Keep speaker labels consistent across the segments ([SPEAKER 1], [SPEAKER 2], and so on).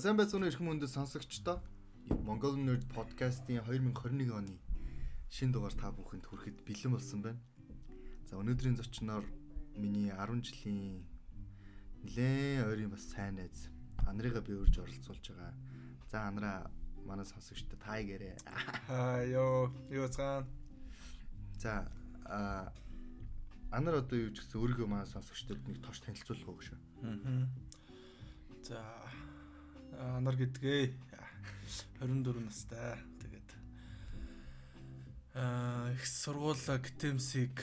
[SPEAKER 1] За сайн байцгаана эрхэм хүндэт сонсогчдоо. Mongol Nerd podcast-ийн 2021 оны шинэ дугаар та бүхэнд хүрэхэд бэлэн болсон байна. За өнөөдрийн зочноор миний 10 жилийн нэлээд ойрын бас сайн найз Анрыга би урьж оролцуулж байгаа. За Анра манай сонсогчдод таа гэрээ.
[SPEAKER 2] Аа ёо ёо цаан.
[SPEAKER 1] За а Анар одоо юу ч гэсэн өөрийгөө манай сонсогчдод нэг тоош танилцуулах уу гэж.
[SPEAKER 2] Аа. За Анар гэдгээ 24 настай. Тэгээд аа их сургууль ГТМС-ийг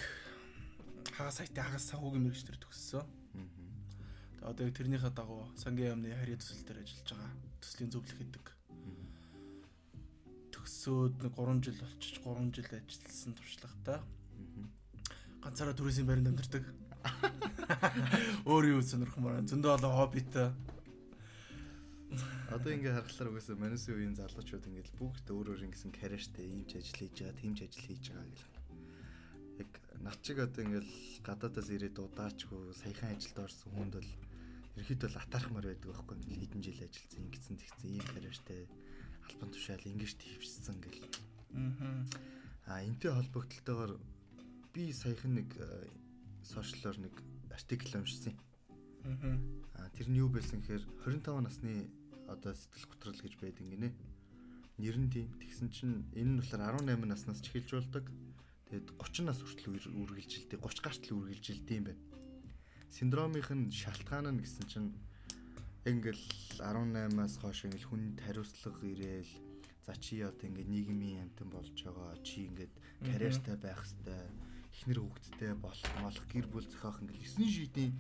[SPEAKER 2] хагас сайтын хагас санхүүгийн мэрэгчлэр төгссөн. Тэгээд одоо тэрнийхээ дагуу сангийн яамны харьяа төсөл дээр ажиллаж байгаа. Төслийн зөвлөх хийдэг. Төгсөөд нэг 3 жил болчих 3 жил ажилласан туршлагатай. Ганцаараа түрээсийн байранд амьдардаг. Өөр юу сонирхмаар зөндөө олон хоббитой.
[SPEAKER 1] Одоо ингээ харахаар угаасаа манайсын үеийн залуучууд ингээд бүгд өөр өөр ингэсэн карьертэй ийм ч ажил хийж байгаа, тийм ч ажил хийж байгаа гэх. Яг над чиг одоо ингээл гадаадаас ирээд удаачгүй саяхан ажилд орсон хүнд бол ерхэд бол атаархмаар байдаг байхгүй ингээл хэдэн жил ажилласан ингэсэн тэгсэн ийм карьертэй албан тушаал ингэж төвчсөн гэл. Аа энтэй холбогдлолтойгоор би саяхан нэг сошиалор нэг артикл уншсан. Аа тэр нь юу байсан гэхээр 25 насны одоо сэтгэл готрол гэж байдаг гинэ. Нэр нь тийм. Тэгсэн чинь энэ нь болохоор 18 наснаас ч эхэлж болдог. Тэгэд 30 нас хүртэл үргэлжилдэг. 30 гартл үргэлжилдэг юм байна. Синдромынх нь шалтгаан нь гэсэн чинь ингээл 18-аас хойш ингээл хүнд хариуцлага ирээл за чи одоо ингээд нийгмийн амтан болж байгаа чи ингээд карьертай байх хэвээр эхнэр хүүхэдтэй болох молох гэр бүл зохиох ингээл 9 шидийн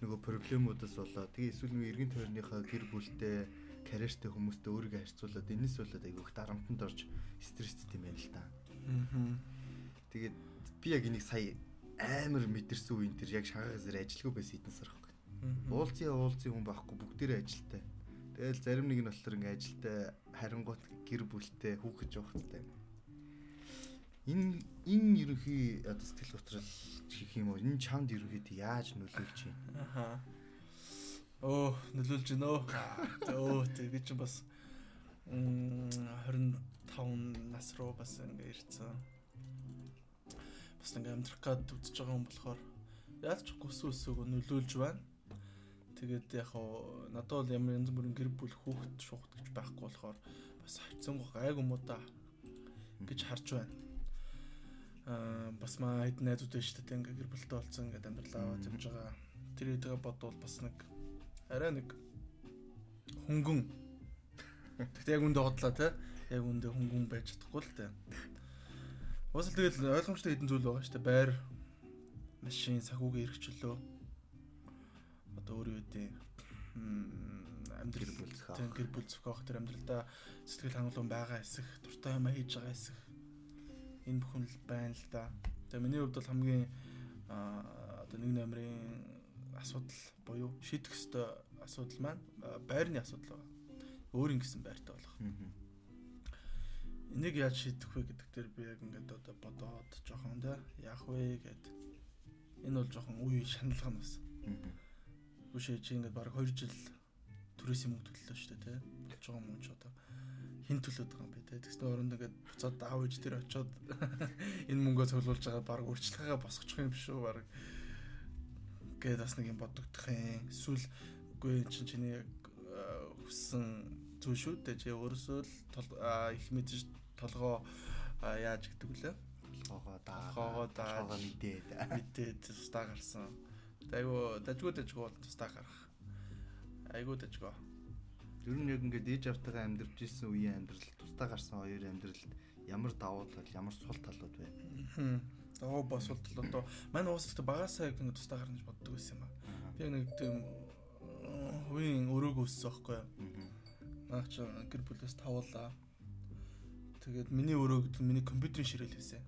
[SPEAKER 1] нөгөө проблемуудаас болоо тэгээ эсвэл нөгөө эргэн тойрныхаа гэр бүлтэй карьертэй хүмүүстэй өөрийгөө харьцуулаад энэс болоод айгүйх дарамтанд орж стресстэй юм байна л та. Аа. Тэгээд би яг энийг сая амар мэдэрсэн үеин тэр яг шагаагаас ажилгүй байсан хэдэн сар байхгүй. Уулзын уулзын хүн байхгүй бүгдээрээ ажилтай. Тэгэл зарим нэг нь болохоор ингээ ажилтай харингуут гэр бүлтэй хүүхэд жоохцтай юм. Энэ энэ ерөнхий одоо сэтгэл готрол гэх юм уу? Энэ чамд ерөнхийд яаж нөлөөлж байна?
[SPEAKER 2] Аха. Оо, нөлөөлж гинэ өө. Өө, тэг би чинь бас 25 нас руу бас ингээ ирсэн. Бас ингээ амьдрах гад үзэж байгаа юм болохоор яаж ч гүс үсээг нөлөөлж байна. Тэгээд яг хоо надад бол ямар янз бүрийн гэр бүл хүүхэд шуухт гэж байхгүй болохоор бас хавцсан гайг юм уу та гэж харж байна. Аа бас маа хэд найзууд шүү дээ ингээ гэр бүлтэй болсон ингээ амьдралаа аваад явж байгаа. Тэр үедээ бодвол бас нэг арай нэг хөнгөн Тэгтээ яг үндэ хотлоо те. Яг үндэ хөнгөн байж чадахгүй л те. Уусал тэгэл ойлгомжтой хэдэн зүйл байгаа шүү дээ. Байр, машин, сахуугийн эрхчлөө. Одоо өөр юу дээ.
[SPEAKER 1] Амьдрал бүл зохиох.
[SPEAKER 2] Тэг гэр бүл зохиох тэр амьдралдаа сэтгэл хангалуун байгаа эсэх, дуртай юм хийж байгаа эсэх. Энэ бүхэн л байна л да. Тэгээ миний хувьд бол хамгийн одоо нэг номерын асуудал буюу шийдэх ёстой асуудал маань байрны асуудал байна өөр ингэсэн байртай болох. Энийг яаж шийдэх вэ гэдэг дээр би яг ингээд одоо бодоод жоохон да яах вэ гэд. Энэ бол жоохон үе шаналга нь бас. Гүшээ чи ингээд баг 2 жил төрөөс юм төлөлөө шүү дээ тий. Болж байгаа юм ч одоо хин төлөөд байгаа юм бэ тий. Тэгснэ оронд ингээд буцаад аав ээж тэр очиод энэ мөнгөө цуглуулж байгаа баг үрчлэгээ босгочих юм биш үү баг гээд бас нэг юм бодогдох юм. Эсвэл үгүй чинь чиний хүссэн зүйл шүү дээ. Чи өөрөөсөө л их мэдж толгоо яаж гэдэг вүлээ?
[SPEAKER 1] Толгоогоо даа.
[SPEAKER 2] Толгоогоо даа.
[SPEAKER 1] Мэдээд.
[SPEAKER 2] Мэдээд тустаа гарсан. Айгу дажгүй дажгүй бол тустаа гарах. Айгу дажгүй.
[SPEAKER 1] Ер нь яг ингээд ээж автайгаа амьдарч исэн үеийн амьдрал тустаа гарсан хоёр амьдралд ямар давуу тал, ямар сул талууд вэ?
[SPEAKER 2] Аа босвол одоо манай уус ихтэй багасаа яг ингээд тустаа гарна гэж боддог байсан юм аа. Би нэг тийм хувийн өрөөгөө өссөн байхгүй юу? Наач гэр бүлээс тавуулаа. Тэгээд миний өрөөг миний компьютерийн ширээл байсан.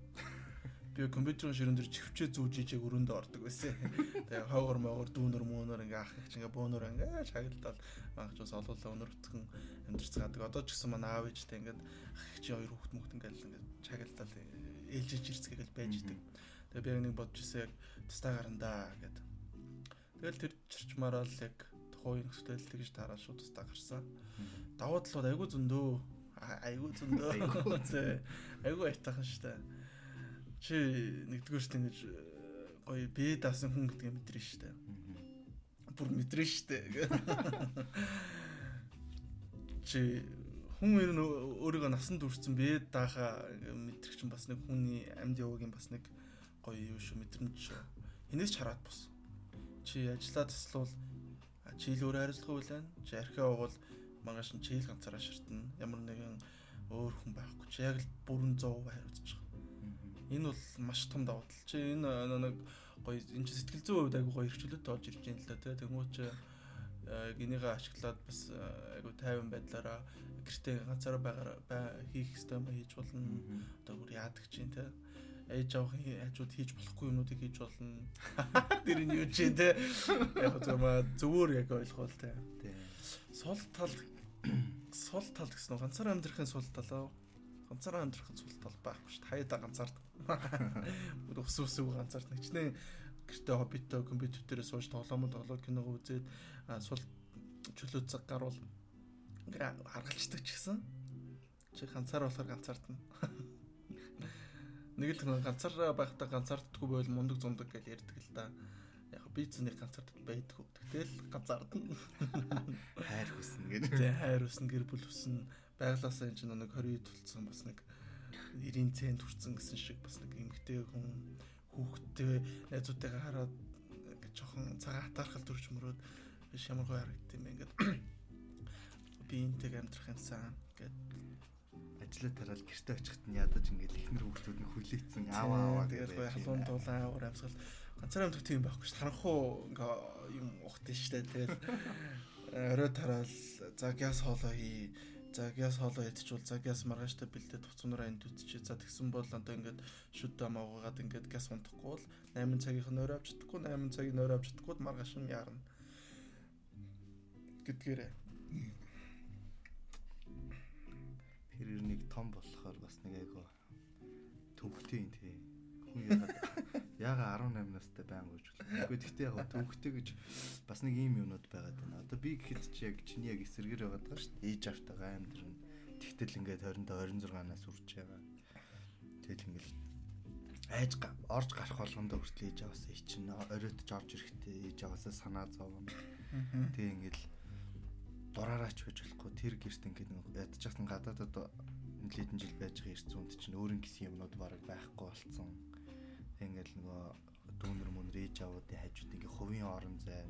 [SPEAKER 2] Би компьютерийн ширээн дээр чивчээ зүүж ижиг өрөөндөө ордог байсан. Тэгээд хойгор могор дүүнөр мөөнөр ингээ ах их ингээ бөөнөр ингээ шагналдаад маагч бас олуулаа өнөртгөн амьдрцгаадаг. Одоо ч гэсэн манай аав ээжтэй ингээ ах их чи хоёр хүүхд мөхт ингээ ингээ чагналдаад ээлжиж ирцгээгээл байж идэг. Тэгээд би нэг бодож ирсэн яг тастаа гарандаа гэдэг. Тэгэл тэр чирчмаараа л яг гоё нөхцөл тэгж тараад шууд тустаа гарсан. Давуу талууд айгүй зөндөө. Айгүй зөндөө. Зэ айгүй айтаахан штэ. Чи нэгдүгээрт ингэж гоё бэ даасан хүн гэдгийг мэдрэн штэ. Бүр мэдрэн штэ. Чи хүн ер нь өөрийгөө насанд хүрсэн бэ даахаа мэдрэх чинь бас нэг хүний амьд яваагийн бас нэг гоё юу шүү мэдрэмж энэс ч хараад бос. Чи ажиллаа таслуул чи л өөр хариуцлага үлэн. Чи архиа угуул маргааш нь чи л ганцаараа ширтэн. Ямар нэгэн өөр хүн байхгүй. Чи яг л бүрэн 100% хариуцж. Энэ бол маш том давуу тал. Чи энэ нэг гоё энэ чи сэтгэл зүйн хувьд айгу гоё хэрчлэлт тоож ирж байна л да тий. Тэнгуү чи гинийгээ ашиглаад бас айгу тайван байдлаараа гэртээ ганцаараа байгаар хийх ёстой юм хийж болно. Одоо бүр яадаг чинь тий ээж авах хажууд хийж болохгүй юмнуудыг хийж болно. Тэр нь юу ч те. Яг зөвмө зөвөр яг ойлгох бол те. Сул тал сул тал гэсэн нь ганцаараа амьдрахын сул тал аа. Ганцаараа амьдрахын сул тал байхгүй шүү дээ. Хаяада ганцаар. Бүр ус ус ганцаар нэгчнээ гэртээ хоббитой компьютер дээр сууж тоглоомод тоглоод киног үзээд сул чөлөө цаг гарвал харгалцдаг ч гэсэн чи ганцаар болохоор ганцаардна нэг л ганцаараа байхдаа ганцаарддаггүй байл мундаг зундаг гэж ярьдаг л да. Яг би ч нэг ганцаард байдгүй. Тэгэл ганцаардна.
[SPEAKER 1] Хайр хүснэ гэж.
[SPEAKER 2] Тэ хайр хүснэ, гэр бүл хүснэ. Байглаасаа энэ чинь нэг 20 тулцсан бас нэг 90 цент хүрсэн гэсэн шиг бас нэг эмгтэй хүн хүүхдтэй найзуудтайгаа хараад жоохон цагаан хатаархал төрж мөрөөд биш ямар гоё харагдсан юм ингээд би энтэйг амьдрах юмсан гэд
[SPEAKER 1] ажлаа тараал гэрте очихт нь ядаж ингээд ихнэр хүүхдүүд нь хүлээцэн аваа аваа
[SPEAKER 2] тэгээд гоё халуун дулаан аваар амьсгал. Ганцаараа амтх тийм байхгүй шүү. Харанхуу ингээ юм ухт нь штэ тэгээд орой тараал за гяс хоолоо хий за гяс хоолоо идчихвэл за гяс маргааштай бэлдээд туцнараа энд үтчи за тэгсэн бол одоо ингээд шүд амаагаад ингээд гяс унтахгүй бол 8 цагийнх нь орой авч чадахгүй 8 цагийн орой авч чадахгүй маргааш нь яарна? Гэдгээрээ.
[SPEAKER 1] Тэр нэг том болохоор бас нэг айгу төвхтэй тий. Хүн яагаад яагаад 18 настай байнг гэж гэхдээ яг төвхтэй гэж бас нэг ийм юмнууд байгаад байна. Одоо би гэхэд чи яг чиний яг эсэргэр байгаад байгаа шүү дээ. Ээж автайгаа амьдрын. Тэгтэл ингээд 20 26 нас үрж байгаа. Тэгэл ингээд айж орж гарах болгондоо хүртэл ээж аваасаа ичин оройтж орж ирэхдээ ээж аваасаа санаа зовно. Тэгээ ингээд дураараач байж болохгүй тэр гэрт ингээд ядчихсан гадаадад нэлээдэн жил байж байгаа эрт зүүнд чинь өөрийн гэсэн юмнууд бараг байхгүй болцсон. Ингээд нөгөө дүүнер мөнөр ээж аваадын хажууд ингээд хувийн орон зай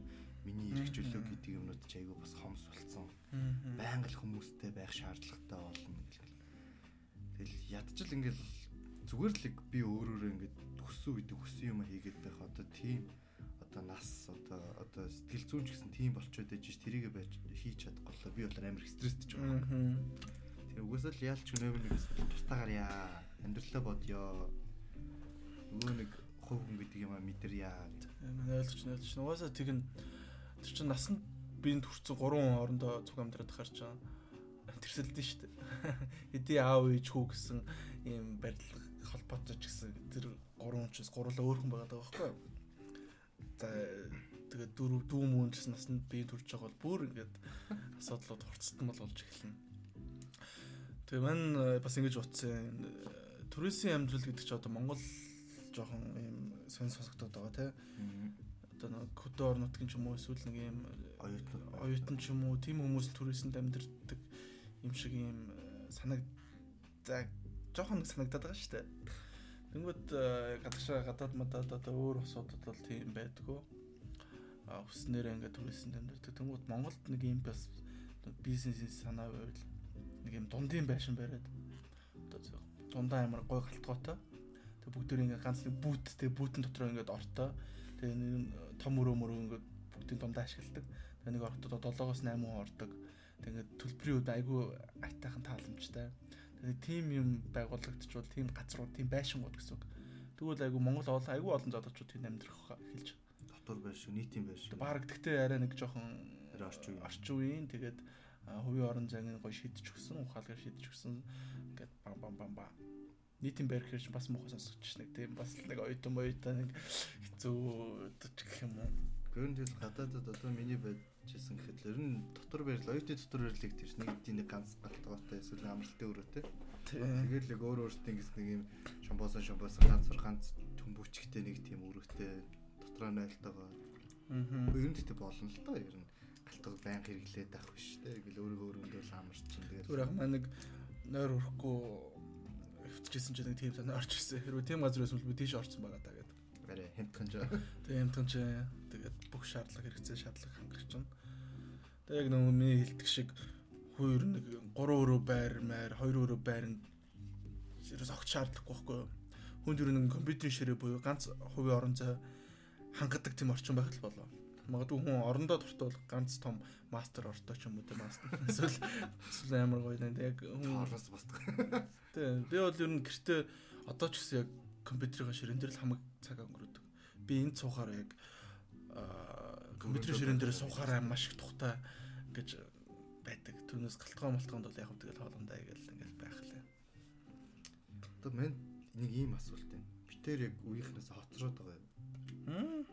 [SPEAKER 1] миний эргжүүлөө гэдэг юмнууд ч айгүй бас хомс болцсон. Байнга л хүмүүстэй байх шаардлагатай болно гэл. Тэгэл ядчил ингээд зүгээр л би өөрөөрөө ингээд төссөн үед хүссэн юм хийгээд байх одоо тийм одоо нас одоо одоо сэтгэл зүйн ч гэсэн тийм болчоод байж ш тэрийгэ байж хийж чадахгүй л би бол амар стресстэй ч байгаа. Тэр угсаа л яалч өнөөгөө нэг тустаагаар яа амьдралаа бодё. Нөгөө нэг хувь хүн гэдэг юм а мэдэрья.
[SPEAKER 2] Манай ойлгож шин угаасаа тэг н тэр чин насанд биэнд хүрсэн 3 хүн орондоо цуг амьдраад тахаар ч тэрсэлдэн шүү дээ. Хэдий аав ээж хүү гэсэн ийм барилга холбоотой ч гэсэн тэр 3 хүн ч бас гурлаа өөр хүн байгаа даа байхгүй юу? За тэгээд дөрөв дүү мөнчс насанд би төрж байгаа бол бүр ингээд асуудлууд хурцтмал болж эхэлнэ. Тэгээ мань э, бас ингэж утсан туристийн амьдрал гэдэг чинь одоо Монгол жоохон ийм сонь сонсогдоод байгаа тий. Одоо нэг хөдөө орнотгийн ч юм уу эсвэл нэг ийм
[SPEAKER 1] оюутан
[SPEAKER 2] оюутан ч юм уу тийм хүмүүс туристэнд амьдардаг юм шиг ийм э, санаг за жоохон нэг санагдаад байгаа шүү дээ. Тэнгүүд э, гадагшаа гадаад мадаад одоо өөр усуудад бол тийм байдгүй. А хүснээр ингээд туристэнд амьдардаг. Тэнгүүд Монголд нэг юм бас бизнесийн санаа байвал нэг юм дундын байшин бариад одоо дундаа амар гой галтгоотой. Тэг бүгд ингээд ганц нэг бүүттэй бүүтэн дотор ингээд ортой. Тэгээ нэг том өрөө мөрөө ингээд бүгдийн дундаа ашигладаг. Тэгээ нэг ортод 7-оос 8 хүн ордог. Тэг ингээд төлбөрийн үед айгүй айтайхан тааламжтай. Тэгээ тийм юм байгуулагдчихвал тийм газрууд тийм байшингууд гэсэн үг. Тэгвэл айгу Монгол олон айгу олон залуучууд тийм амьдрах эхэлж.
[SPEAKER 1] Дотор байшин, нийтийн байшин.
[SPEAKER 2] Бараг гэхдээ арай нэг жоохон
[SPEAKER 1] орчин үеийн
[SPEAKER 2] орчин үеийн тэгээд хувийн орон зайг гоё шийдэж өгсөн, ухаалгаар шийдэж өгсөн. Ингээд бам бам бам бам. Нийтийн байр хэрэг бас муухай сонсогдчих нэг тийм бас нэг оюутан оюутан нэг хэцүү гэх юм уу.
[SPEAKER 1] Гэрэн тэл гадаадад одоо миний хэлчихсэн гэхэд л ер нь дотор барил оюутны дотор барилыг тийш нэг тийм нэг ганц галтгоотой эсвэл амралтын өрөөтэй. Тэгэл яг өөр өөртөө ингэс нэг юм шамбосон шамбосон ганц ганц төмбөчгтэй нэг тийм өрөөтэй дотроо найлтайгаа. Аа. Ер нь тэгтээ болно л доо ер нь галтгоо байн хэрэглээд авах биш те. Ингээл өөрийгөө өрөндөө амарч чинь тэгэл.
[SPEAKER 2] Өөр яг маа нэг нойр өрөхгүй хөвтчихсэн чинь нэг тийм тань орч ирсэн. Хэрвээ тийм газар байсан бол би тийш орсон байгаа даа гэдэг.
[SPEAKER 1] Арай хэмтгэн жаа.
[SPEAKER 2] Тэгээ хэмтгэн чи тэгээд бүх шаардлага хэрэгцээ шаардлага хангах чинь. Тэгээ яг нөгөө миний хэлдэг шиг хоёр нэг 3 өрөө байр маяр 2 өрөө байранд ерөөс огт шаардлагагүй байхгүй юу? Хүнд ер нь компьютерийн ширээ буюу ганц хувийн орон зай хангадаг тийм орчин байх л болоо. Магадгүй хүн орондоо дуртай бол ганц том мастер ортой ч юм уу те мастер. Эсвэл эсвэл амар гоё нэ яг
[SPEAKER 1] хүн ороос босдог.
[SPEAKER 2] Тэ би бол ер нь гэртээ одоо ч гэсэн яг компьютерийн ширээн дээр л хамаг цаг өнгөрөөдөг. Би энд суухаар яг компьютерийн ширээн дээр суухаараа маш их тухтай гэж байдаг. Түүнээс галтгоо малтгоонд бол яг хөө тэгэл хоолондаа ингээл ингээл байх лээ.
[SPEAKER 1] Одоо мэн нэг ийм асуулт байна. Битээр яг үеийнхнээс хоцроод байгаа юм.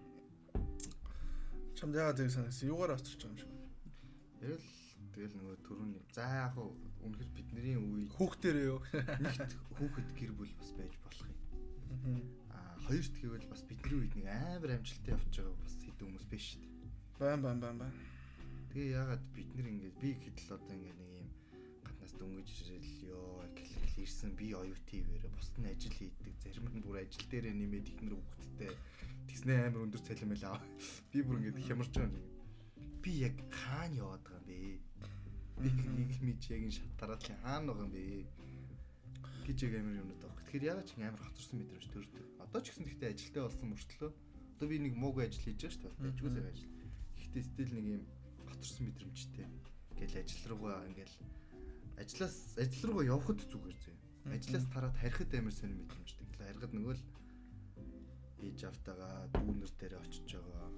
[SPEAKER 2] Чамд яагаад тийг санагсан? Юугаар хоцорч байгаа юм шиг.
[SPEAKER 1] Яг л тэгэл нөгөө төрөний за яг хөө үнэхэр бидний үе
[SPEAKER 2] хүүхдэрээ юу?
[SPEAKER 1] Нэгт хүүхэд гэр бүл бас байж болох юм. Аа хоёрт гэвэл бас бидний үед нэг амар амжилттай явж байгаа бас хэдэн хүмүүс биш шүү дээ.
[SPEAKER 2] Баан баан баан баан.
[SPEAKER 1] Тэгээ яагаад бид нэр ингээд би гэтэл одоо ингээд нэг юм гаднаас дөнгөж ирэл ёо гэхэл ирсэн би оюутивэрэ бусд нь ажил хийдэг зарим нь бүр ажил дээрээ нэмээд ихнэр хүүхдтэй Тэгснэ амар өндөр цалин байла. Би бүр ингэж хямарч байгаа юм. Би яг хаана яваад байгаа юм бэ? Нэг яг энэ шатараад л хаана байгаа юм бэ? гэж яг амар юмнууд байгаа. Тэгэхээр ягаад ч амар хоцорсон мэдрэмж төрдөг. Одоо ч гэсэн гэхдээ ажилтаа болсон мөртлөө одоо би нэг муугүй ажил хийж байгаа шүү дээ. Сайн ажил. Гэхдээ стил нэг юм хоцорсон мэдрэмжтэй. Ингээл ажил руугаа ингээл ажлаас ажил руугаа явхад зүгээр зөө. Ажлаас тараад харихад амар сонир мэдрэмжтэй. Харихад нөгөө л ээж автагаа дүүнер дээр очиж байгаа.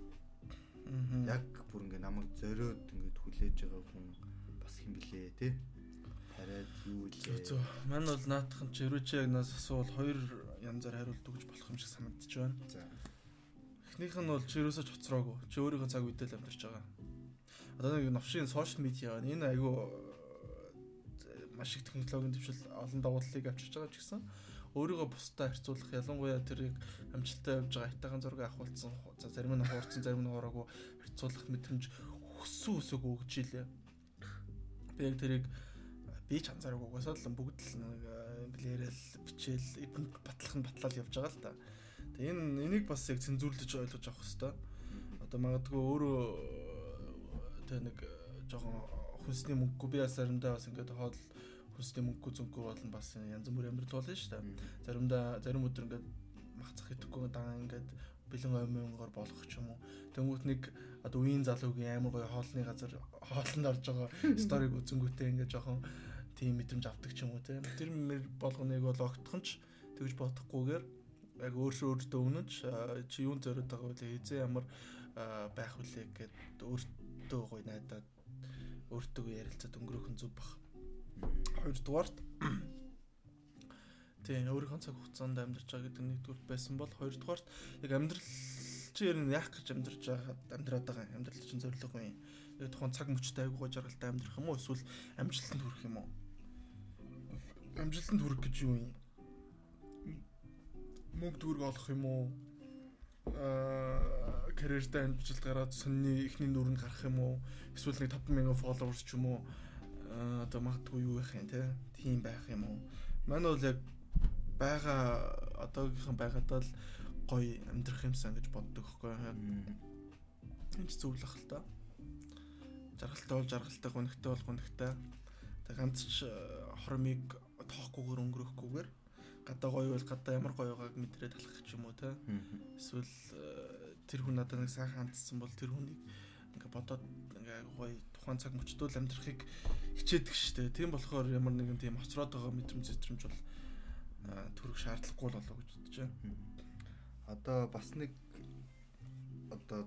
[SPEAKER 1] Яг бүр ингээ намайг зориод ингээ хүлээж байгаа хүн бас хэм блэ те. Хараад юу илээ.
[SPEAKER 2] Зү. Мань бол наатхан ч өрөөч яг нас асуул хоёр янзаар хариулт өгч болох юм шиг санагдаж байна. За. Эхнийх нь бол чи өрөөсөж хоцроогүй. Чи өөрийнхөө цаг үедээ л амьдарч байгаа. Одоо нэг новшийн сошиал медиа энэ айгүй маш их технологийн төвшил олон давууллыг авчирч байгаа ч гэсэн өөрийгөө бусдад харьцуулах ялангуяа тэр яг амжилттай явж байгаа айтайхан зураг авахулсан за зарим нь хуурцсан зарим нь хуураагүй харьцуулах мэдрэмж өссөн өсөг өгч илээ. Би яг тэрийг би ч анзаараг угаасаа л бүгд л нэг инглиэрэл бичээл эдэнд батлах нь батлал явж байгаа л та. Тэгээ энэ энийг бас яг цензуурлаж ойлгож авах хэвээр. Одоо магадгүй өөрөө тэг нэг жоохон хүнсний мөнгөгүй би бас заримдаа бас ингээд хоол хүсдэг мөнгө зөнгөө болно бас янз бүрийн амьдрал болно шүү дээ. Заримдаа зарим өдөр ингээд махцах идэхгүй дан ингээд бэлэн оймонгоор болох ч юм уу. Тэнгүүт нэг одоо үеийн залуугийн амар гоё хоолны газар хоолнд орж байгаа сториг үзэнгүүтээ ингээд жоохон тийм мэдрэмж авдаг ч юм уу те. Тэр мэр болгоныг бол огтхонч тэгж бодохгүйгээр яг өөрсөө өөртөө өмнөж чи юун зориод байгаа вэ? Эзэн ямар байх вүлээ гэд өөртөө гоё найдаад өөртөө ярилцаад өнгөрөх нь зүг бах. Хоёрдугаарт тийм өөрийнхөө цаг хугацаанд амьдарч байгаа гэдэг нэгдүгээр байсан бол хоёрдугаарт яг амьдрал чи ер нь яах гэж амьдарч байгаад амьдраад байгаа амьдрал чинь зорилго юм. Яг тухайн цаг мөчтэй айгуу жаргалтай амьдрах юм уу эсвэл амжилтанд хүрэх юм уу? Амжилтанд хүрэх гэж юу юм? Мөнгө төгрөг олох юм уу? Аа карьертай амжилт гараад сонины ихний нүрэнд гарах юм уу? Эсвэл нэг 5000 followers ч юм уу? Одоо магадгүй юу байх юм те? Тийм байх юм уу? Мань бол яг байгаа одоогийнхан байгаадаа л гоё амьдрах юмсан гэж боддог хгүй энэ ч зөв л та. Жаргалтай бол жаргалтай гонхтой бол гонхтой тэг ганц ч э, хормыг тоохгүйгээр өнгөрөхгүйгээр гадаа гоё бол гадаа ямар гоё байгааг мэдрээд талах ч юм уу те? Эсвэл э, тэр хүн надад нэг сайхан хандсан бол тэр хүнийг ингээ бодоод ингээ гоё тухайн цаг мөчтөө амьдрахыг хичээдэг штэ. Тийм болохоор ямар нэгэн тийм хоцроод байгаа мэдрэмж зэтрэмж бол төрөх шаардлагагүй болоо гэж бодож байна.
[SPEAKER 1] Одоо бас нэг одоо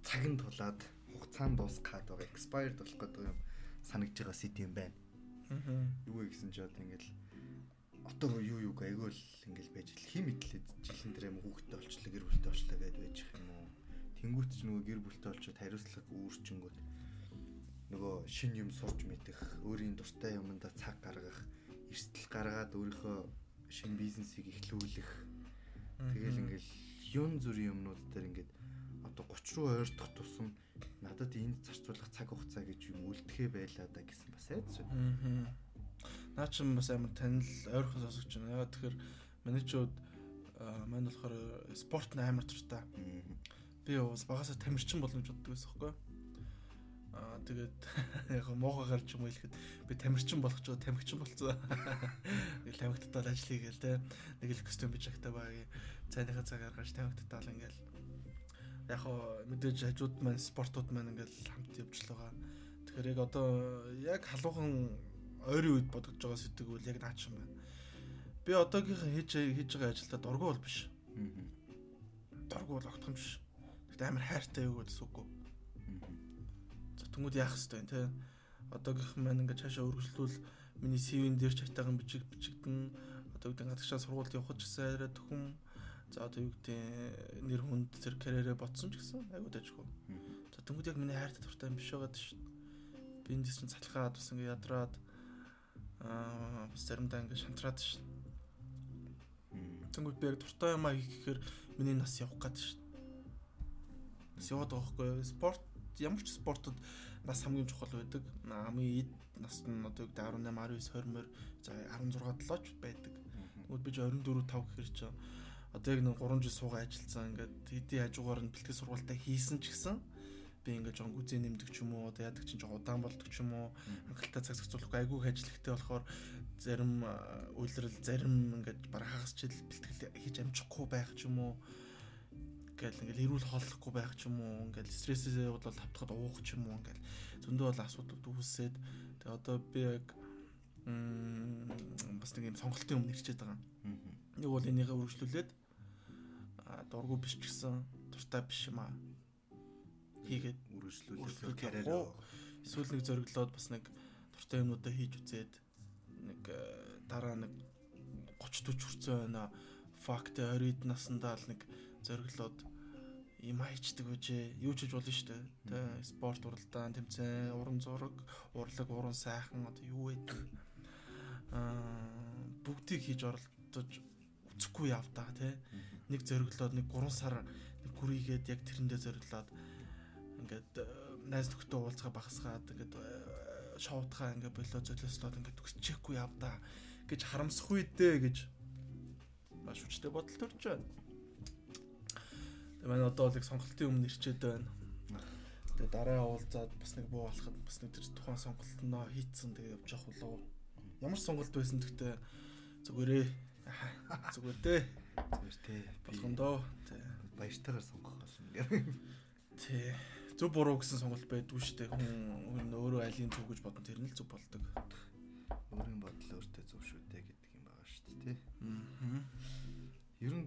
[SPEAKER 1] цаг нь тулаад хугацаанд дуусгаад байгаа expired болох гэдэг юм санагдж байгаа сет юм байна. Юу вэ гэсэн чи одоо ингээл одоо юу юу айгүй л ингээл байж л хим мэдлээ жилэн дээр юм хүүхдтэй болчлоо гэр бүлтэй болчлоо гэдээ байж их юм уу. Тэнгүүт ч нөгөө гэр бүлтэй болчод хариуцлага үүрчингүүд нөгөө шин юм сурч мэдэх, өөрийн дуртай юмдаа цаг гаргах, эрсдэл гаргаад өөрийнхөө шин бизнесийг эхлүүлэх. Тэгэл ингээл юун зүрийн юмнууд дээр ингээд одоо 30 руу ойртох тусам надад энд зарцуулах цаг хугацаа гэж юм үлдэхэ байлаа да гэсэн бас айдас
[SPEAKER 2] байна. Наа чи бас амар танил ойрхон сонсогч байна. Ягаад тэгэхээр миний чууд маань болохоор спорт амар туртай. Би бас багасаа тамирчин болно гэж боддог байсан юу? Аа тэгээд яг муухай гарч юм хэлэхэд би тамирчин болох ч тамхичин болцсон. Нэг тамхитад ажил хийгээл те. Нэг л костюм бич агтаа багийн цайныхаа цагаар гарч тамхитад ингээл яг хоо мэдээж хажууд маань спортууд маань ингээл хамт явж л байгаа. Тэгэхээр яг одоо яг халуухан ойрын үед бодож байгаа сэдв үл яг наач юм байна. Би одоогийнхан хийж хийж байгаа ажилдаа дургу бол биш. Дургу бол огтхон биш. Тэгтээ амар хайртай юу гэсэн үг. Тэнгүүд яах хэвтэй те. Одоогийнх маань ингээд цаашаа өргөжлүүл миний CV-н дээр ч хайтахан бичиг бичигдэн одоо гэдэг гадагшаа сургуульд явах ч гэсэн арай төхөн за одоо юу гэдэг нэр хүнд тэр карьерээ ботсон ч гэсэн айгуу дэжгүй. За тэнгүүд яг миний хайртай дуртай юм биш байгаад шүү. Би энэ чинь цалхаад бас ингээд ядраад аа бас заримдаа ингээд шантраад шүү. Тэнгүүд би яг дуртай юм аа хийхээр миний нас явах гээд шүү. Бас яваад байгаа хгүй спорт ямар ч спортод нас хамгийн чухал байдаг. Хамгийн эд нас нь одоо 18, 19, 20 мөр за 16 7 ч байдаг. Тэгвэл би ч 24 5 гэхэр чи одоо яг нэг 3 жил суугаа ажилласан ингээд хэдий хажуугаар нь бэлтгэл сургалтаа хийсэн ч гэсэн би ингээд жоон гүзээ нэмдэг ч юм уу одоо яадаг чинь жоон удаан болдог ч юм уу хангалттай цаг зохицуулахгүй айгүй ажиллахтай болохоор зарим үйлрэл зарим ингээд бараг хагас жил бэлтгэл хийж амжихгүй байх ч юм уу ингээл ингээл эрүүл хооллохгүй байх ч юм уу ингээл стрессээ бол тавтахад уух ч юм уу ингээл зөндөө бол асуудууд үүсээд тэгээ одоо би яг бас нэг юм сонголтын өмнө ирчээд байгаа. Нэг бол энийгээ үргэлжлүүлээд дургу биш ч гэсэн дуртай биш юм аа. Хийгээд
[SPEAKER 1] үргэлжлүүлээд карьераа
[SPEAKER 2] эсвэл нэг зориглоод бас нэг дуртай юмнуудаа хийж үзээд нэг дараа нэг 30 40 хүрсэн байна. Факт 20 наснда л нэг зориглоод юм хайчдаг үжээ юу ч хийж болно шүү дээ. Тэ спорт уралдаан тэмцээн, уран зураг, урлаг, уран сайхан одоо юу гэдэг аа бүгдийг хийж оролдож үцэхгүй явдаа тий. Нэг зориглоод нэг 3 сар нэг гүрийгээд яг тэрэндээ зориглоод ингээд найз нөхдөд уулзгаа багасгаад ингээд шоутхаа ингээд болоо золиослоод ингээд өсчихгүй явдаа гэж харамсах үедээ гэж маш хүчтэй бодол төрж байна. Манай одоо л их сонголтын өмнө ирчээд байна. Тэгээ дараа уулзаад бас нэг буу болоход бас нэг тэр тухайн сонголтноо хийцэн тэгээ явж явах болов. Ямар сонголт байсан гэхдээ зүгээрээ зүгээр дээ.
[SPEAKER 1] Зүгээр дээ.
[SPEAKER 2] Болгондоо.
[SPEAKER 1] Баяртайгаар сонгох болно.
[SPEAKER 2] Тий. Зөв буруу гэсэн сонголт байдгүй шүү дээ. Хүн өөрөө алийг зөв гэж бодон тэр нь л зөв болдог.
[SPEAKER 1] Өөрийн бодол өөртөө зөв шүү дээ гэдэг юм байгаа шүү дээ. Аа. Ер нь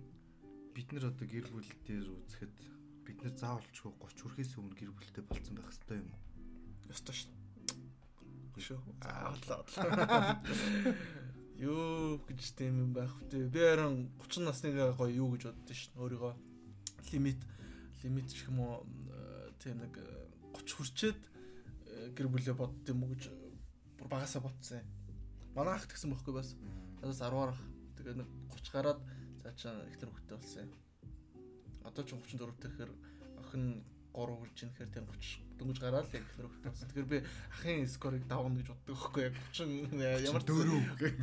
[SPEAKER 1] бид нар одоо гэр бүл дээр үзэхэд бид нар заавалчгүй 30 хүрэхээс өмнө гэр бүлтэй болцсон байх хэрэгтэй юм.
[SPEAKER 2] Ёстой шүү. Шүү. Аа. Юу гэж тийм юм байх вэ? Би харин 30 насныг гоё юу гэж боддоо шүү. Өөрийгөө лимит лимит гэх юм уу тийм нэг 30 хүрчээд гэр бүлээ бодд юм уу гэж бүр багасаа бодсон юм. Манай ах тэгсэн байхгүй бас. Надаас 10 ах. Тэгээ нэг 30 гараад цаачаа эхлэр хөлтэй болсон юм. Одоо ч 34 тэгэхээр охин 3 хүрч ийн гэхээр тийм 30 дөнгөж гараад яг эхлэр хөлтэй болсон. Тэгэхээр би ахын скорыг давна гэж боддог байхгүй яг 30 ямар
[SPEAKER 1] дөрөв гэх.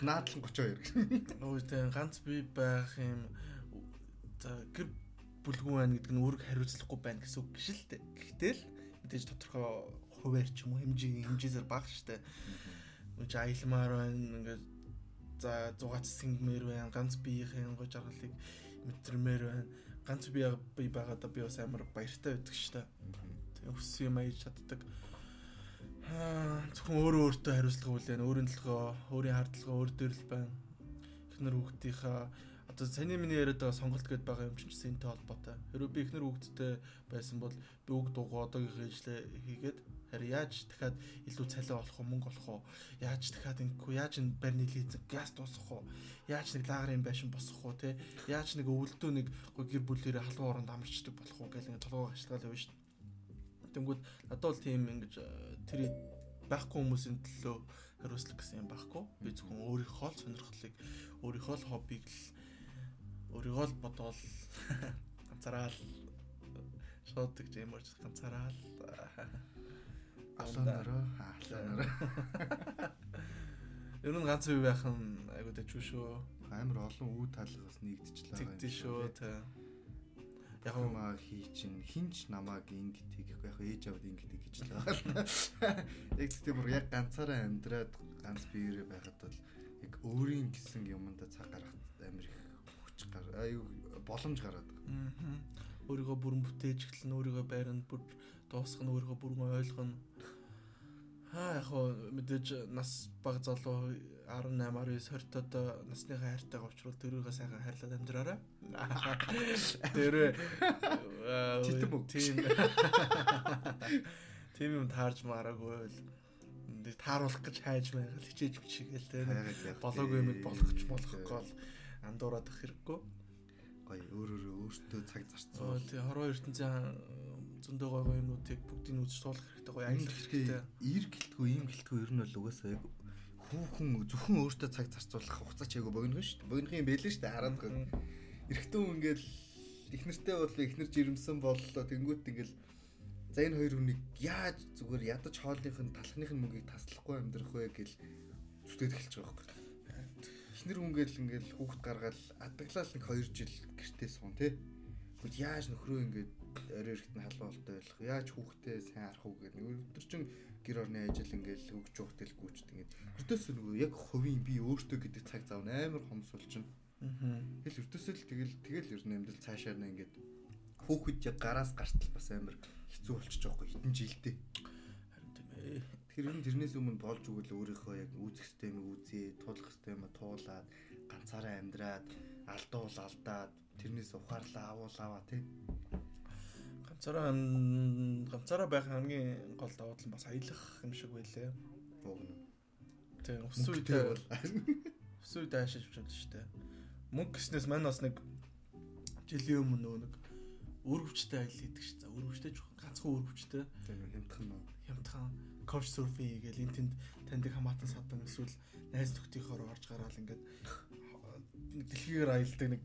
[SPEAKER 1] Наадлан 32.
[SPEAKER 2] Нөө тийм ганц би байх юм за гэр бүлгүй байна гэдэг нь өөрийг хариуцлахгүй байна гэсэн үг биш л дээ. Гэхдээ л мэдээж тодорхой хуваар ч юм уу хэмжээ хэмжээсээр бага штэ. Үгүй аялмаар байна ингээд за зугаач сингмээр байна ганц биеийн гоо жаргалыг мэтрмээр байна. Ганц би би байгаадаа би бас амар баяртай байдаг шүү дээ тэг өссөн юм аяж чаддаг. Аа зөвхөн өөрөө өөртөө хариуцлага хүлээн өөрийн төлгөө өөрийн хардлагаа өөр дээр л байна эхнэр хүүхдийнхаа одоо саний миний яриад байгаа сонголт гээд байгаа юм чинь сэнтэй холбоотой. Хэрвээ би эхнэр хүүхдтэй байсан бол би үг дуугаа одоогийнхээ ижлээ хийгээд харин яаж дахиад илүү цалин олох уу мөнгө олох уу? Яаж дахиад ингэхгүй яаж энэ барьны лизинг газ дуусгах уу? Яаж нэг лагерын байшин босгох уу те? Яаж нэг өвөлдөө нэг гэр бүлэрээ халуун оронд амарчдаг болох уу гэл ингэ толгой ашиглал шүү дээ. Тэнгүүд надад бол тийм ингэж э, тэр байхгүй хүмүүсийн төлөө хариуцлах гэсэн юм байхгүй. Би зөвхөн өөрийнхөө л сонирхлыг өөрийнхөө л хоббиг л өөрийгөө л бодоол ганцаараа л шууд гэж юм уу ганцаараа л
[SPEAKER 1] алуунараа алуунараа
[SPEAKER 2] Ер нь ганц бие байх нь айгуу дэжгүй шүү.
[SPEAKER 1] амар олон үе талгаас нэгдчихлээ
[SPEAKER 2] Тэгдэж шүү тэ.
[SPEAKER 1] Яг маа хий чин хинч намааг ингэт хийх яг ээж аваад ингэт гэж л байгаа. Яг тийм бүр яг ганцаараа амьдраад ганц биеэрээ байхад бол яг өөрийн гэсэн юмдаа цаг гаргах амар их хүч гар аюу боломж гараад.
[SPEAKER 2] Аа. Өөрийгөө бүрэн бүтээж эхлэн өөрийгөө байранд бүр дуусгах нь өөрийгөө бүрэн ойлгоно. Аа яг хоо мэдээж нас баг залуу 18 19 20 одоо насныхаа хайртайгаа уулзвал тэрүүгээ сайхан хайрлаад амьдраарай. Тэрээ
[SPEAKER 1] Титэн үг.
[SPEAKER 2] тийм. Тийм юм таарж маараагүй л тааруулах гэж хайж байгаад хичээж бичгээл
[SPEAKER 1] явах
[SPEAKER 2] Болоогүй юм болгох ч болохгүй бол андуураад ах хэрэггүй.
[SPEAKER 1] гоё өөр өөр өөртөө цаг зарцуул.
[SPEAKER 2] тий хорвоо ертөнцийн зөндөө гоё гоё юмнуудыг бүгдийг үзэж суулгах хэрэгтэй гоё аялах
[SPEAKER 1] хэрэг
[SPEAKER 2] хэрэгтэй.
[SPEAKER 1] ир гэлтгүй ийм гэлтгүй ер нь бол угаасаа яг хүүхэн зөвхөн өөртөө цаг зарцуулах хугацаа чайгу богино шүү дээ. Богино юм бэлэн шүү дээ хараад. Эрэгтэн хүн ингээл эхнэртэй бол эхнэр жирэмсэн боллоо тэнгуут ингээл за энэ хоёр хүнийг яаж зүгээр ядаж хоолных нь талхных нь мөнгийг таслахгүй амьдрах вэ гэл зүтгэж эхэлж байгаа байхгүй. Эхнэр хүн гээл ингээл хүүхд гаргаад адаглал нэг 2 жил гэртээ суун тий. Тэгвэл яаж нөхрөө ингээд орой эрэхт нь халуун болтой байх яаж хүүхдээ сайн харах уу гэх нэг өдөр чин гэр орны ажил ингээл хөгж ухтэл гүйчт ингээд өртөөс нөгөө яг хувийн би өөртөө гэдэг цаг зав амар хомсуулчин
[SPEAKER 2] Аа.
[SPEAKER 1] Тэгэл өртөөсөө л тэгэл тэгэл ер нь амьдрал цаашаа нэ ингээд хүүхэд яг гараас гартал бас амар хэцүү болчихж байгаа хгүй хитэн жилдээ.
[SPEAKER 2] Харин тийм ээ.
[SPEAKER 1] Тэгэхээр ер нь тэрнээс өмнө болж өгвөл өөрийнхөө яг үүсэх системийг үзье, туулах системээ туулаад ганцаараа амьдраад алдуул алдаад тэрнээс ухаарлаа авуул аваа тий.
[SPEAKER 2] Ганцаараа ганцаараа байх хамгийн гол давуу тал нь бас аялах юм шиг байлээ. Тийм өссөн
[SPEAKER 1] Мөнгөтэй
[SPEAKER 2] үедээ
[SPEAKER 1] бол
[SPEAKER 2] өссөн үедээ хаашиж бичээд шүү дээ. Мөнгө гэснээс мань бас нэг жилийн өмнө нөгөө нэг өргөвчтэй аялал хийдэг ш. За өргөвчтэй жоохон ганцхан өргөвчтэй
[SPEAKER 1] тэр нэг хямдхан нөө.
[SPEAKER 2] хямдхан couch surfing гээл энэ тэнд таньдаг хамаатан садан эсвэл найз нөхдийнхөөр орж гараал ингээд дэлхийгээр аялдаг нэг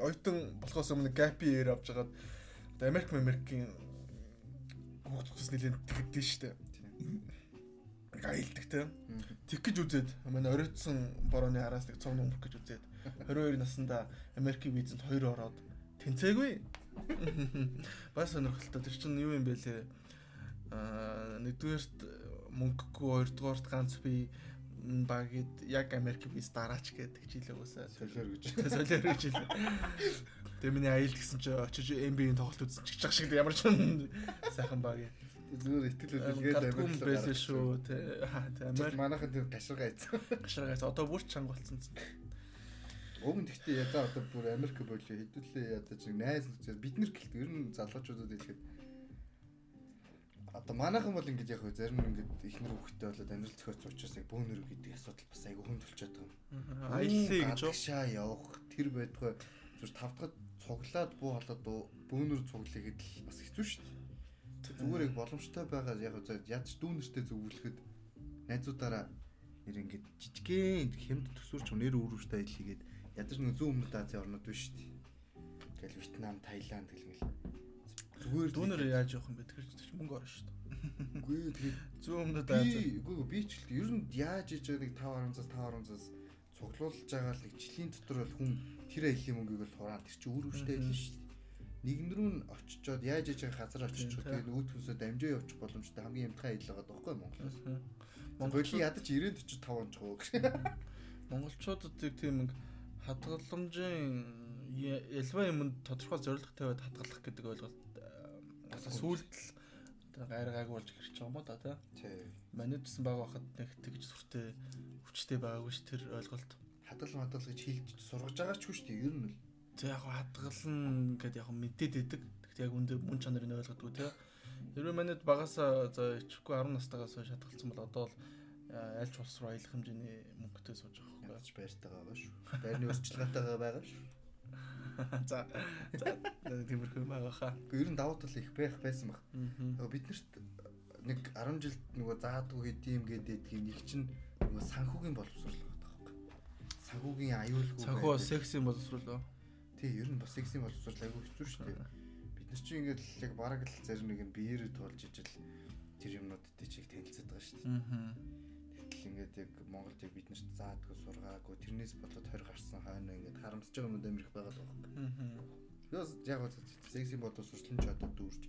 [SPEAKER 2] оюутан болохоос өмнө gap year авч жагаад Америк Америкийн хүүхдүүдс нэлээд тэгдэж штэ. Нэг аялдаг те. Тэг гэж үзээд манай оройтсон борооны араас нэг цом нөмөх гэж үзээд 22 наснда Америкийн визэнд хоёр ороод тэнцээгүй. Бас сонирхолтой. Тэр чинь юу юм бэ лээ? Аа нэгдүгээрт мөнгөгүй, хоёрдугаарт ганц би м, багид яг Америк виз дараач гэдэг жилээ уусаа.
[SPEAKER 1] Солиор гэж.
[SPEAKER 2] Солиор гэж хэлээ. Тэгээ миний аялд гэсэн чи очиж NBA-ийн тоглолт үзсэн ч гэж шиг ямар ч сайхан баг юм.
[SPEAKER 1] Зүгээр итгэл үлгээл
[SPEAKER 2] Америк байсан шүү. Тэ тэ
[SPEAKER 1] Америк
[SPEAKER 2] Америк
[SPEAKER 1] манайхан тэр гашрага айцсан.
[SPEAKER 2] гашрагаас одоо бүр чанга болсон.
[SPEAKER 1] Уг нь гэхдээ ядаа одоо бүр Америк болоо хэдүүлээ ядаж найз нөхцөл бид нар гэлт ер нь залуучуудад хэлэхэд одоо манайхан бол ингэж яг зарим ингэж ихнэр хөвгтэй болоод амьдрал зохиоц учраас яг бөөнөр гэдэг асуудал бас айгүй хүн төлчөөд байгаа.
[SPEAKER 2] Аяллаа гэж?
[SPEAKER 1] Гадагшаа явах тэр байтугай зүр тавтахад цуглаад буу холоод бөөнөр цуглая гэдэл бас хэцүү шүү дээ. Зүгээр яг боломжтой байгаа яг ядч дүүнэртэй зөвлөхөд найзуудаараа нэр ингэж жижигхэн хямд төсвөрч нэр өөрөөстэй аялал хийгээд ядаж нэг зүүн өмнөд Азийн орнууд биш шүү дээ. Ингээл Вьетнам, Таиланд гэлгээл. Зүгээр
[SPEAKER 2] Дүүнэр яаж явах юм бэ? Тэр чинь мөнгө орно шүү дээ.
[SPEAKER 1] үгүй тэгээд
[SPEAKER 2] Зүүн өмнөд Аз.
[SPEAKER 1] би үгүй би ч л ер нь яаж байгаа нэг 5 10-аас 5 10-аас цуглуулж байгаа л нэг жилийн дотор бол хүн тэр аялын мөнгийг бол хураан тэр чинь өөрөөстэй аялна шүү дээ. Нэгэн рүү нь очичоод яаж байгаа газар очичих тэгээд өөд хүнсээ дамжаа явуучих боломжтой хамгийн ямтхан аялал байгаа байхгүй Монголоос. Монголын ядаж 90 45 онч гоо гэж.
[SPEAKER 2] Монголчуудад тийм нэг хадгаламжийн ялва юмд тодорхой зорилго тавиад хадгалах гэдэг ойлголт бас сүүлд л гайргаагүй болж ирж байгаа юм да тий. Манайд гэсэн баг байхад нэг тэгж сүртэй хүчтэй байгаагүй ш тэр ойлголт.
[SPEAKER 1] Хадгал мадал гэж хэлж сургаж байгаа ч шүү дээ ер нь л.
[SPEAKER 2] Тэг яг хадгална гэдэг яг мэдээд идэг. Тэгт яг үндэ мөн чанарыг ойлгодгоо тий. Хэрвээ манайд багасаа за ичихгүй 10 настайгаас хойш хадгалсан бол одоо л альч улс руу аялах хэмжээний мөнгөтэй сууж байгаа
[SPEAKER 1] Ядаж байртайгаа байгаа шүү. Байрны өрчлөгтэйгээ байгаа шүү.
[SPEAKER 2] За. За тиймэрхүү байгаа хаа.
[SPEAKER 1] Гэхдээ ер нь давуу тал их байх байсан баг. Бид нарт нэг 10 жилд нөгөө заадгүй хэдийм гэдэг нэг чинь нөгөө санхүүгийн боловсрол Санхүүгийн аюулгүй. Байдаг.
[SPEAKER 2] секси боловсруулаа.
[SPEAKER 1] Тий, ер нь бас сексийн боловсрол аягүй хэцүү шүү дээ. Бид нар чинь ингээд л яг бараг л зарим нэг нь биеэрээ туулж ижил тэр юмнуудтай чиг танилцаад байгаа шүү дээ.
[SPEAKER 2] Аа.
[SPEAKER 1] Тэгтэл ингээд яг Монголд яг бид нарт заадгүй сургаагүй тэрнээс болоод 20 гарсан хойно ингээд харамсаж байгаа юмуд амирх байгаа л байна.
[SPEAKER 2] Аа.
[SPEAKER 1] Яс яг гоо сексийн боловсрол нь ч одоо дүүрч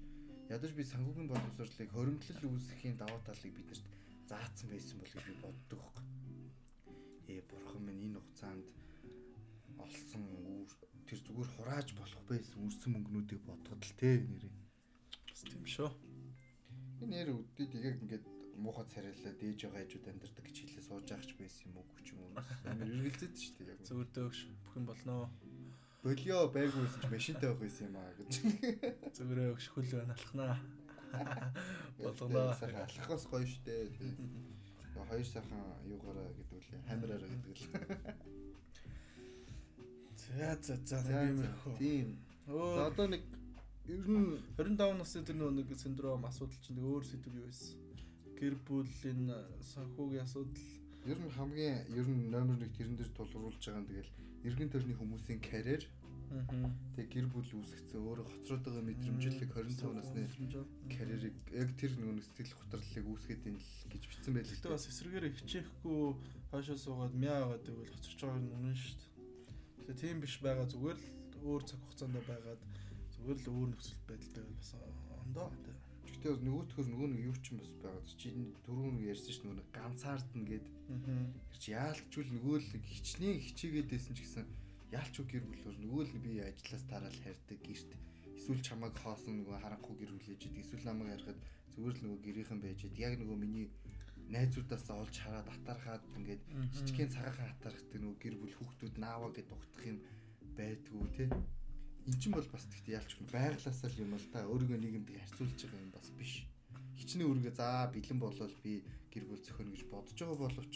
[SPEAKER 1] ядаж би санхүүгийн боловсролыг хоримтлал үүсгэхийн даваа талыг бид нарт заасан байсан бол гэж би боддог байхгүй. Ээ бурхан минь энэ хугацаанд олсон үүр тэр зүгээр хурааж болох байсан үрсэн мөнгнүүдийг бодгод л те нэрээ.
[SPEAKER 2] Бас тийм шүү.
[SPEAKER 1] Энэ нэр үдээд яг ингээд муухай царайлаа дээж байгаа хажууд амьдардаг гэж хэлээ сууж байгаа ч байсан юм уу ч юм уу. Амар эргэлзээд шүү дээ яг.
[SPEAKER 2] Зүгээр дөөгш бүх юм болноо.
[SPEAKER 1] Болио байгүйсэн ч машинтай байх байсан юм аа гэж.
[SPEAKER 2] Зүгээр өгш хөл байна алхнаа. Болголоо.
[SPEAKER 1] Сайхан алхахаас гоё штэ. Тэгээ хоёр сайхан юугаараа гэдэг үлээ хамраараа гэдэг л.
[SPEAKER 2] За за за
[SPEAKER 1] За,
[SPEAKER 2] нэг юм
[SPEAKER 1] за,
[SPEAKER 2] ирэх үү.
[SPEAKER 1] Тийм. За одоо нэг ер нь
[SPEAKER 2] 25 насны тэр нэг синдром асуудал чинь өөр сэдв юу байсан? Гэр бүлийн санхүүгийн асуудал.
[SPEAKER 1] ер нь хамгийн ер нь номер 1 тэрэн дээр тулгуурлаж байгаа нь тэгэл эргэн тойрны хүмүүсийн карьер Тэгээ гэр бүл үүсгэсэн өөрөө хоцроод байгаа мэдрэмжлэг 25 насны карьерийг яг тэр нөгөө сэтгэл хөдлөлийг үүсгээд ийн л гэж бичсэн байл л
[SPEAKER 2] Гэхдээ бас эсрэгээр хичээхгүй хойшоо суугаад мяа аваад байвал хоцорч байгаа нь үнэн шүү дээ. Тэгэхээр тийм биш байгаа зүгээр л өөр цаг хугацаанд байгаад зүгээр л өөр нөхцөл байдалтай байвал бас ондоо тий.
[SPEAKER 1] Гэхдээ бас нөгөөтгөр нөгөө нэг юу ч юм бас байгаа. Чи түрүүн ярьсан ш нь нөгөө ганцаардна гэд
[SPEAKER 2] Аа.
[SPEAKER 1] чи яалтчгүй нөгөө л хичнээн хичээгээд байсан ч гэсэн яалчгүй гэр бүлөөр нөгөө л би ажлаас тараал хайрдаг гэрт эсвэл чамайг хоосон нөгөө харанхуй гэр бүлээж идэг эсвэл намайг харахад зүгээр л нөгөө гэрийнхэн байж идэг яг нөгөө миний найзуудаас олж хараад атархаад ингээд жижигхэн цагаахан атархдаг нөгөө гэр бүл хүүхдүүд нааваа гэд дугтах юм байдгүй те. Эн чинь бол бас тэгтээ яалчгүй байглаасаа л юм л та. Өөрийгөө нийгэмд харьцуулж байгаа юм бас биш. Хичнээн өөрийгөө за бэлэн болол би гэр бүл зөхөнө гэж бодож байгаа боловч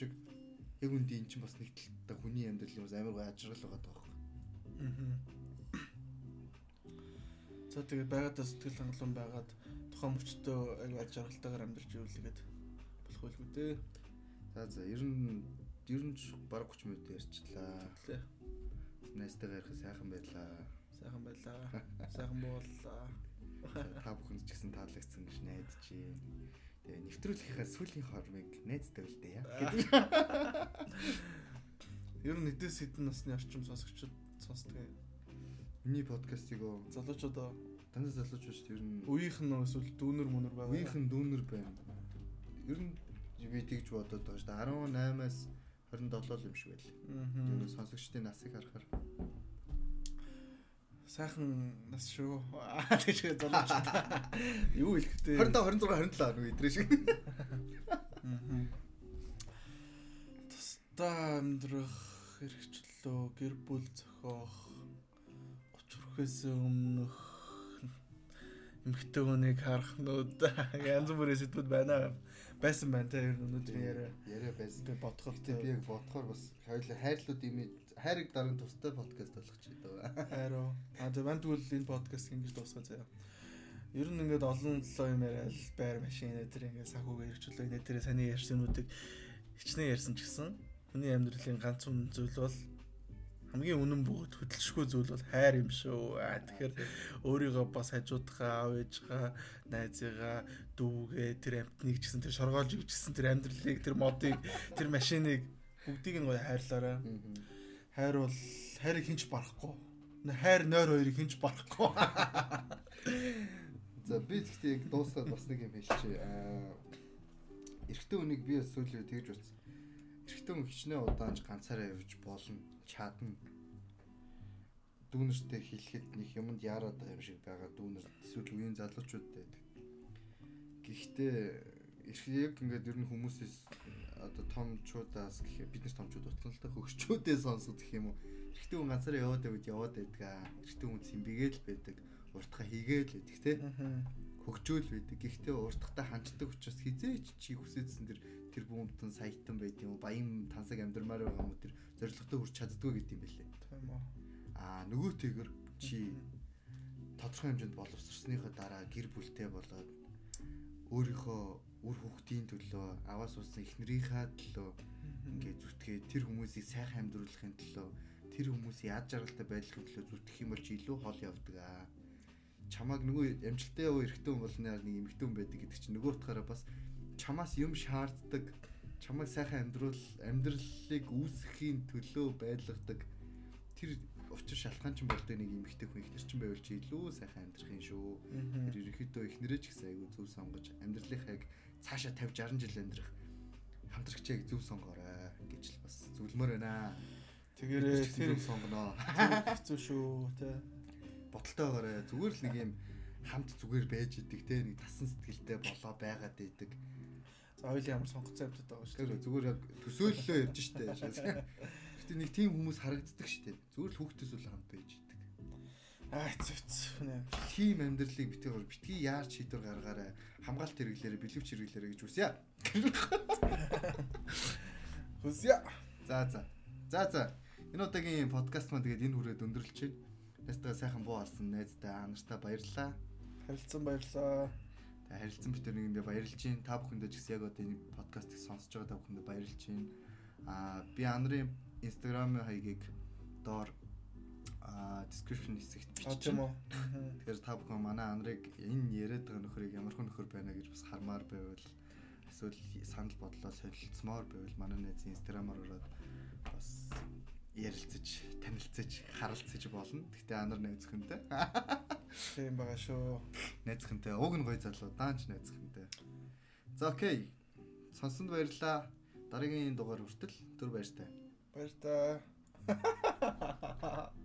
[SPEAKER 1] яг үндэ эн чинь бас нэг талтай хүний амьдрал юм амар гой ажрал байгаа даа.
[SPEAKER 2] За тэгээд байгаадаа сэтгэл хангалуун байгаад тухайн мөчтөө аяг аж аргалтайгаар амьдарч тэгээд болох байлгүй дээ.
[SPEAKER 1] За за ер нь ер нь ч бараг 30 минут ярьчлаа.
[SPEAKER 2] Тэ.
[SPEAKER 1] Найстайгаа ярих сайхан байлаа.
[SPEAKER 2] Сайхан байлаа. Сайхан.
[SPEAKER 1] За, Та бүхэнд ч гэсэн таалагдсан гэж найдаж байна. Тэгээ нэвтрүүлгийнхаа сүүлийн хормыг найзтай үлдээ яа. Гэдэг.
[SPEAKER 2] Ер нь эдээс хэдэн насны орчим сонсогчд сонсдог.
[SPEAKER 1] Миний подкастыг оо
[SPEAKER 2] Залуучууд
[SPEAKER 1] дандаа залууч шүү дээ. Ер нь
[SPEAKER 2] үеийнх нь эсвэл дүүнер мөнөр байгаа.
[SPEAKER 1] үеийнхэн дүүнер байна. Ер нь би тэгж бодоод байгаа шүү дээ. 18-аас 27 л юм шиг байл. Ер нь сонсогчдын насыг харахаар
[SPEAKER 2] Сайхан нас шүү. Тийш залуучууд. Юу хэлэхтэй.
[SPEAKER 1] 25 26 27 нэг идрээ шиг.
[SPEAKER 2] Тустаа амьдрах хэрэгчлөө гэр бүл зохиох 30 хүрэхээс өмнөх эмхтэй хүнийг харах нүүд янз бүрийн сэдвүүд байна. Байсан байна те ер нь өнөөдрийн яриа.
[SPEAKER 1] Яриа байсан.
[SPEAKER 2] Би бодхол
[SPEAKER 1] Гэтэ би яг бодохоор бас хоёул хайрлууд имиж хайрыг даран тустай подкаст болгох ч гэдэг.
[SPEAKER 2] хайруу. А тэг манд тэгвэл энэ подкаст ингэж дуусгаа заяа. Ер нь ингээд олон толоо юм яриад байр машин энэ ингээд хэрэгчлөө энэ тэр саний ярьсануудыг хичнээн ярьсан ч гэсэн хүний амьдралын ганц үнэн зүйл бол хамгийн үнэн бөгөөд хөдөлшгүй зүйл бол хайр юм шүү. Аа тэгэхээр өөрийгөө бас хажуудахаа, аав ээжгаа, найзыгаа, дүүгээ, тэр амтныг ч гэсэн тэр шоргоолж өгчсэн тэр амьдралыг, тэр модыг, тэр машиныг бүгдийг нь гоё хайрлаарай. Хайр бол хайрыг хинч барахгүй. Хайр нойр хоёрыг хинч барахгүй.
[SPEAKER 1] За би гэхдээ яг дуусгаад бас нэг юм хэлчихье. Аа эрэгтэй хүнийг би сүүлийн тэгж утсан. Эрэгтэй хүн хичнээн удаанч ганцаараа явж болно, чадна. Дүүнэртэй хэлэхэд нэг юмд яарад байгаа юм шиг байгаа дүүнэр эсвэл үеийн залуучууд байдаг. Гэхдээ яг ингээд ер нь хүмүүсээс одоо томчуудаас гэх бид нар томчууд утсан л та хөгчүүдээ сонсох гэх юм уу. Эрэгтэй хүн ганцаараа яваад байвал яваад байдаг аа. Эрэгтэй хүн цэмбигээл байдаг. Уртха хийгээл байдаг те хөгжөөл байдаг. Гэхдээ уртхтаа ханчдаг учраас хизээч чи хүсэжсэн тэр тэр бүүмтэн саятан байд юм уу? Баян тансаг амьдрмаар байгаа юм уу? Тэр зоригтой хүрч чаддгүй гэдэм байлээ.
[SPEAKER 2] Тийм үү.
[SPEAKER 1] Аа нөгөөтэйгэр чи тодорхой хэмжээнд боловсрсныхоо дараа гэр бүлтэй болоод өөрийнхөө үр хүүхдийн төлөө аваа суусан эхнэрийнхээ төлөө ингээ зүтгээ тэр хүмүүсийг сайхан амьдруулахын төлөө тэр хүмүүсийн яд жаргалтай байдлын төлөө зүтгэх юм бол чи илүү хол явдаг аа. Чамааг нөгөө амжилттай яваа эрэгтэй хүн яар нэг эмэгтэй хүн байдаг гэдэг чинь нөгөө утгаараа бас чамаас юм шаарддаг чамайг сайхан амьдрал амьдралыг үүсгэхийн төлөө байлгадаг тэр учир шалтгаан ч болдог нэг эмэгтэй хүн ихнэр чинь байвал чи илүү сайхан амьдрах юм шүү. Тэр ерөнхийдөө ихнэрээ ч гэсэн айгүй зөв сонгож амьдралынхаа цаашаа 50 60 жил амьдрах хамтрагчийг зөв сонгоорой гэж л бас зөвлөмөр байна.
[SPEAKER 2] Тэгээрээ
[SPEAKER 1] тэр сонгоноо.
[SPEAKER 2] Хэцүү шүү те.
[SPEAKER 1] Бодолтой байгаарай. Зүгээр л нэг юм хамт зүгээр байж идэг те нэг тасан сэтгэлтэй болоо байгаад идэг.
[SPEAKER 2] За хоёул ямар сонгоцсон амьтад байгаа шүү.
[SPEAKER 1] Тэр зүгээр яг төсөөллөө ярьж штэ. Гэтэ нэг тийм хүмүүс харагддаг штэ. Зүгээр л хүүхдээс үл хамт байж идэг.
[SPEAKER 2] Аа зүт нэ.
[SPEAKER 1] Тийм амьдралыг битгий гол битгий яар шийдвэр гаргаарай. Хамгаалт хэрэглээрэ, бэлэвч хэрэглээрэ гэж үсье.
[SPEAKER 2] Хүсье.
[SPEAKER 1] За за. За за. Энэ удаагийн подкаст маань тэгээд энэ хүрээд өндөрлөж байна. Найстаа сайхан буу алсан найзтай анартаа баярлалаа.
[SPEAKER 2] Харилцсан баярлаа.
[SPEAKER 1] Тэгээд харилцсан битэр нэгэндээ баярлж байна. Та бүхэндээ ч гэсэн яг одоо энэ подкастыг сонсож байгаа та бүхэндээ баярлж байна. Аа би анарын Instagram хаягийг доор аа description хэсэгт байна. Тэгэхээр та бүхэн манай анарыг энэ яриад байгаа нөхрийг ямар хүн нөхөр байна гэж бас хармаар байвал эсвэл санал бодлоо солилцмоор байвал манай найзын инстаграмаар ороод бас ярилцаж, танилцаж, харилцаж болно. Гэтэ анар найзхантай.
[SPEAKER 2] Тийм байгаа шүү.
[SPEAKER 1] Найзхантай. Уг нь гоё залуу, даанч найзхантай. За окей. Сонсонд баярлалаа. Дараагийн дугаар хүртэл түр баяртай.
[SPEAKER 2] Баяр та.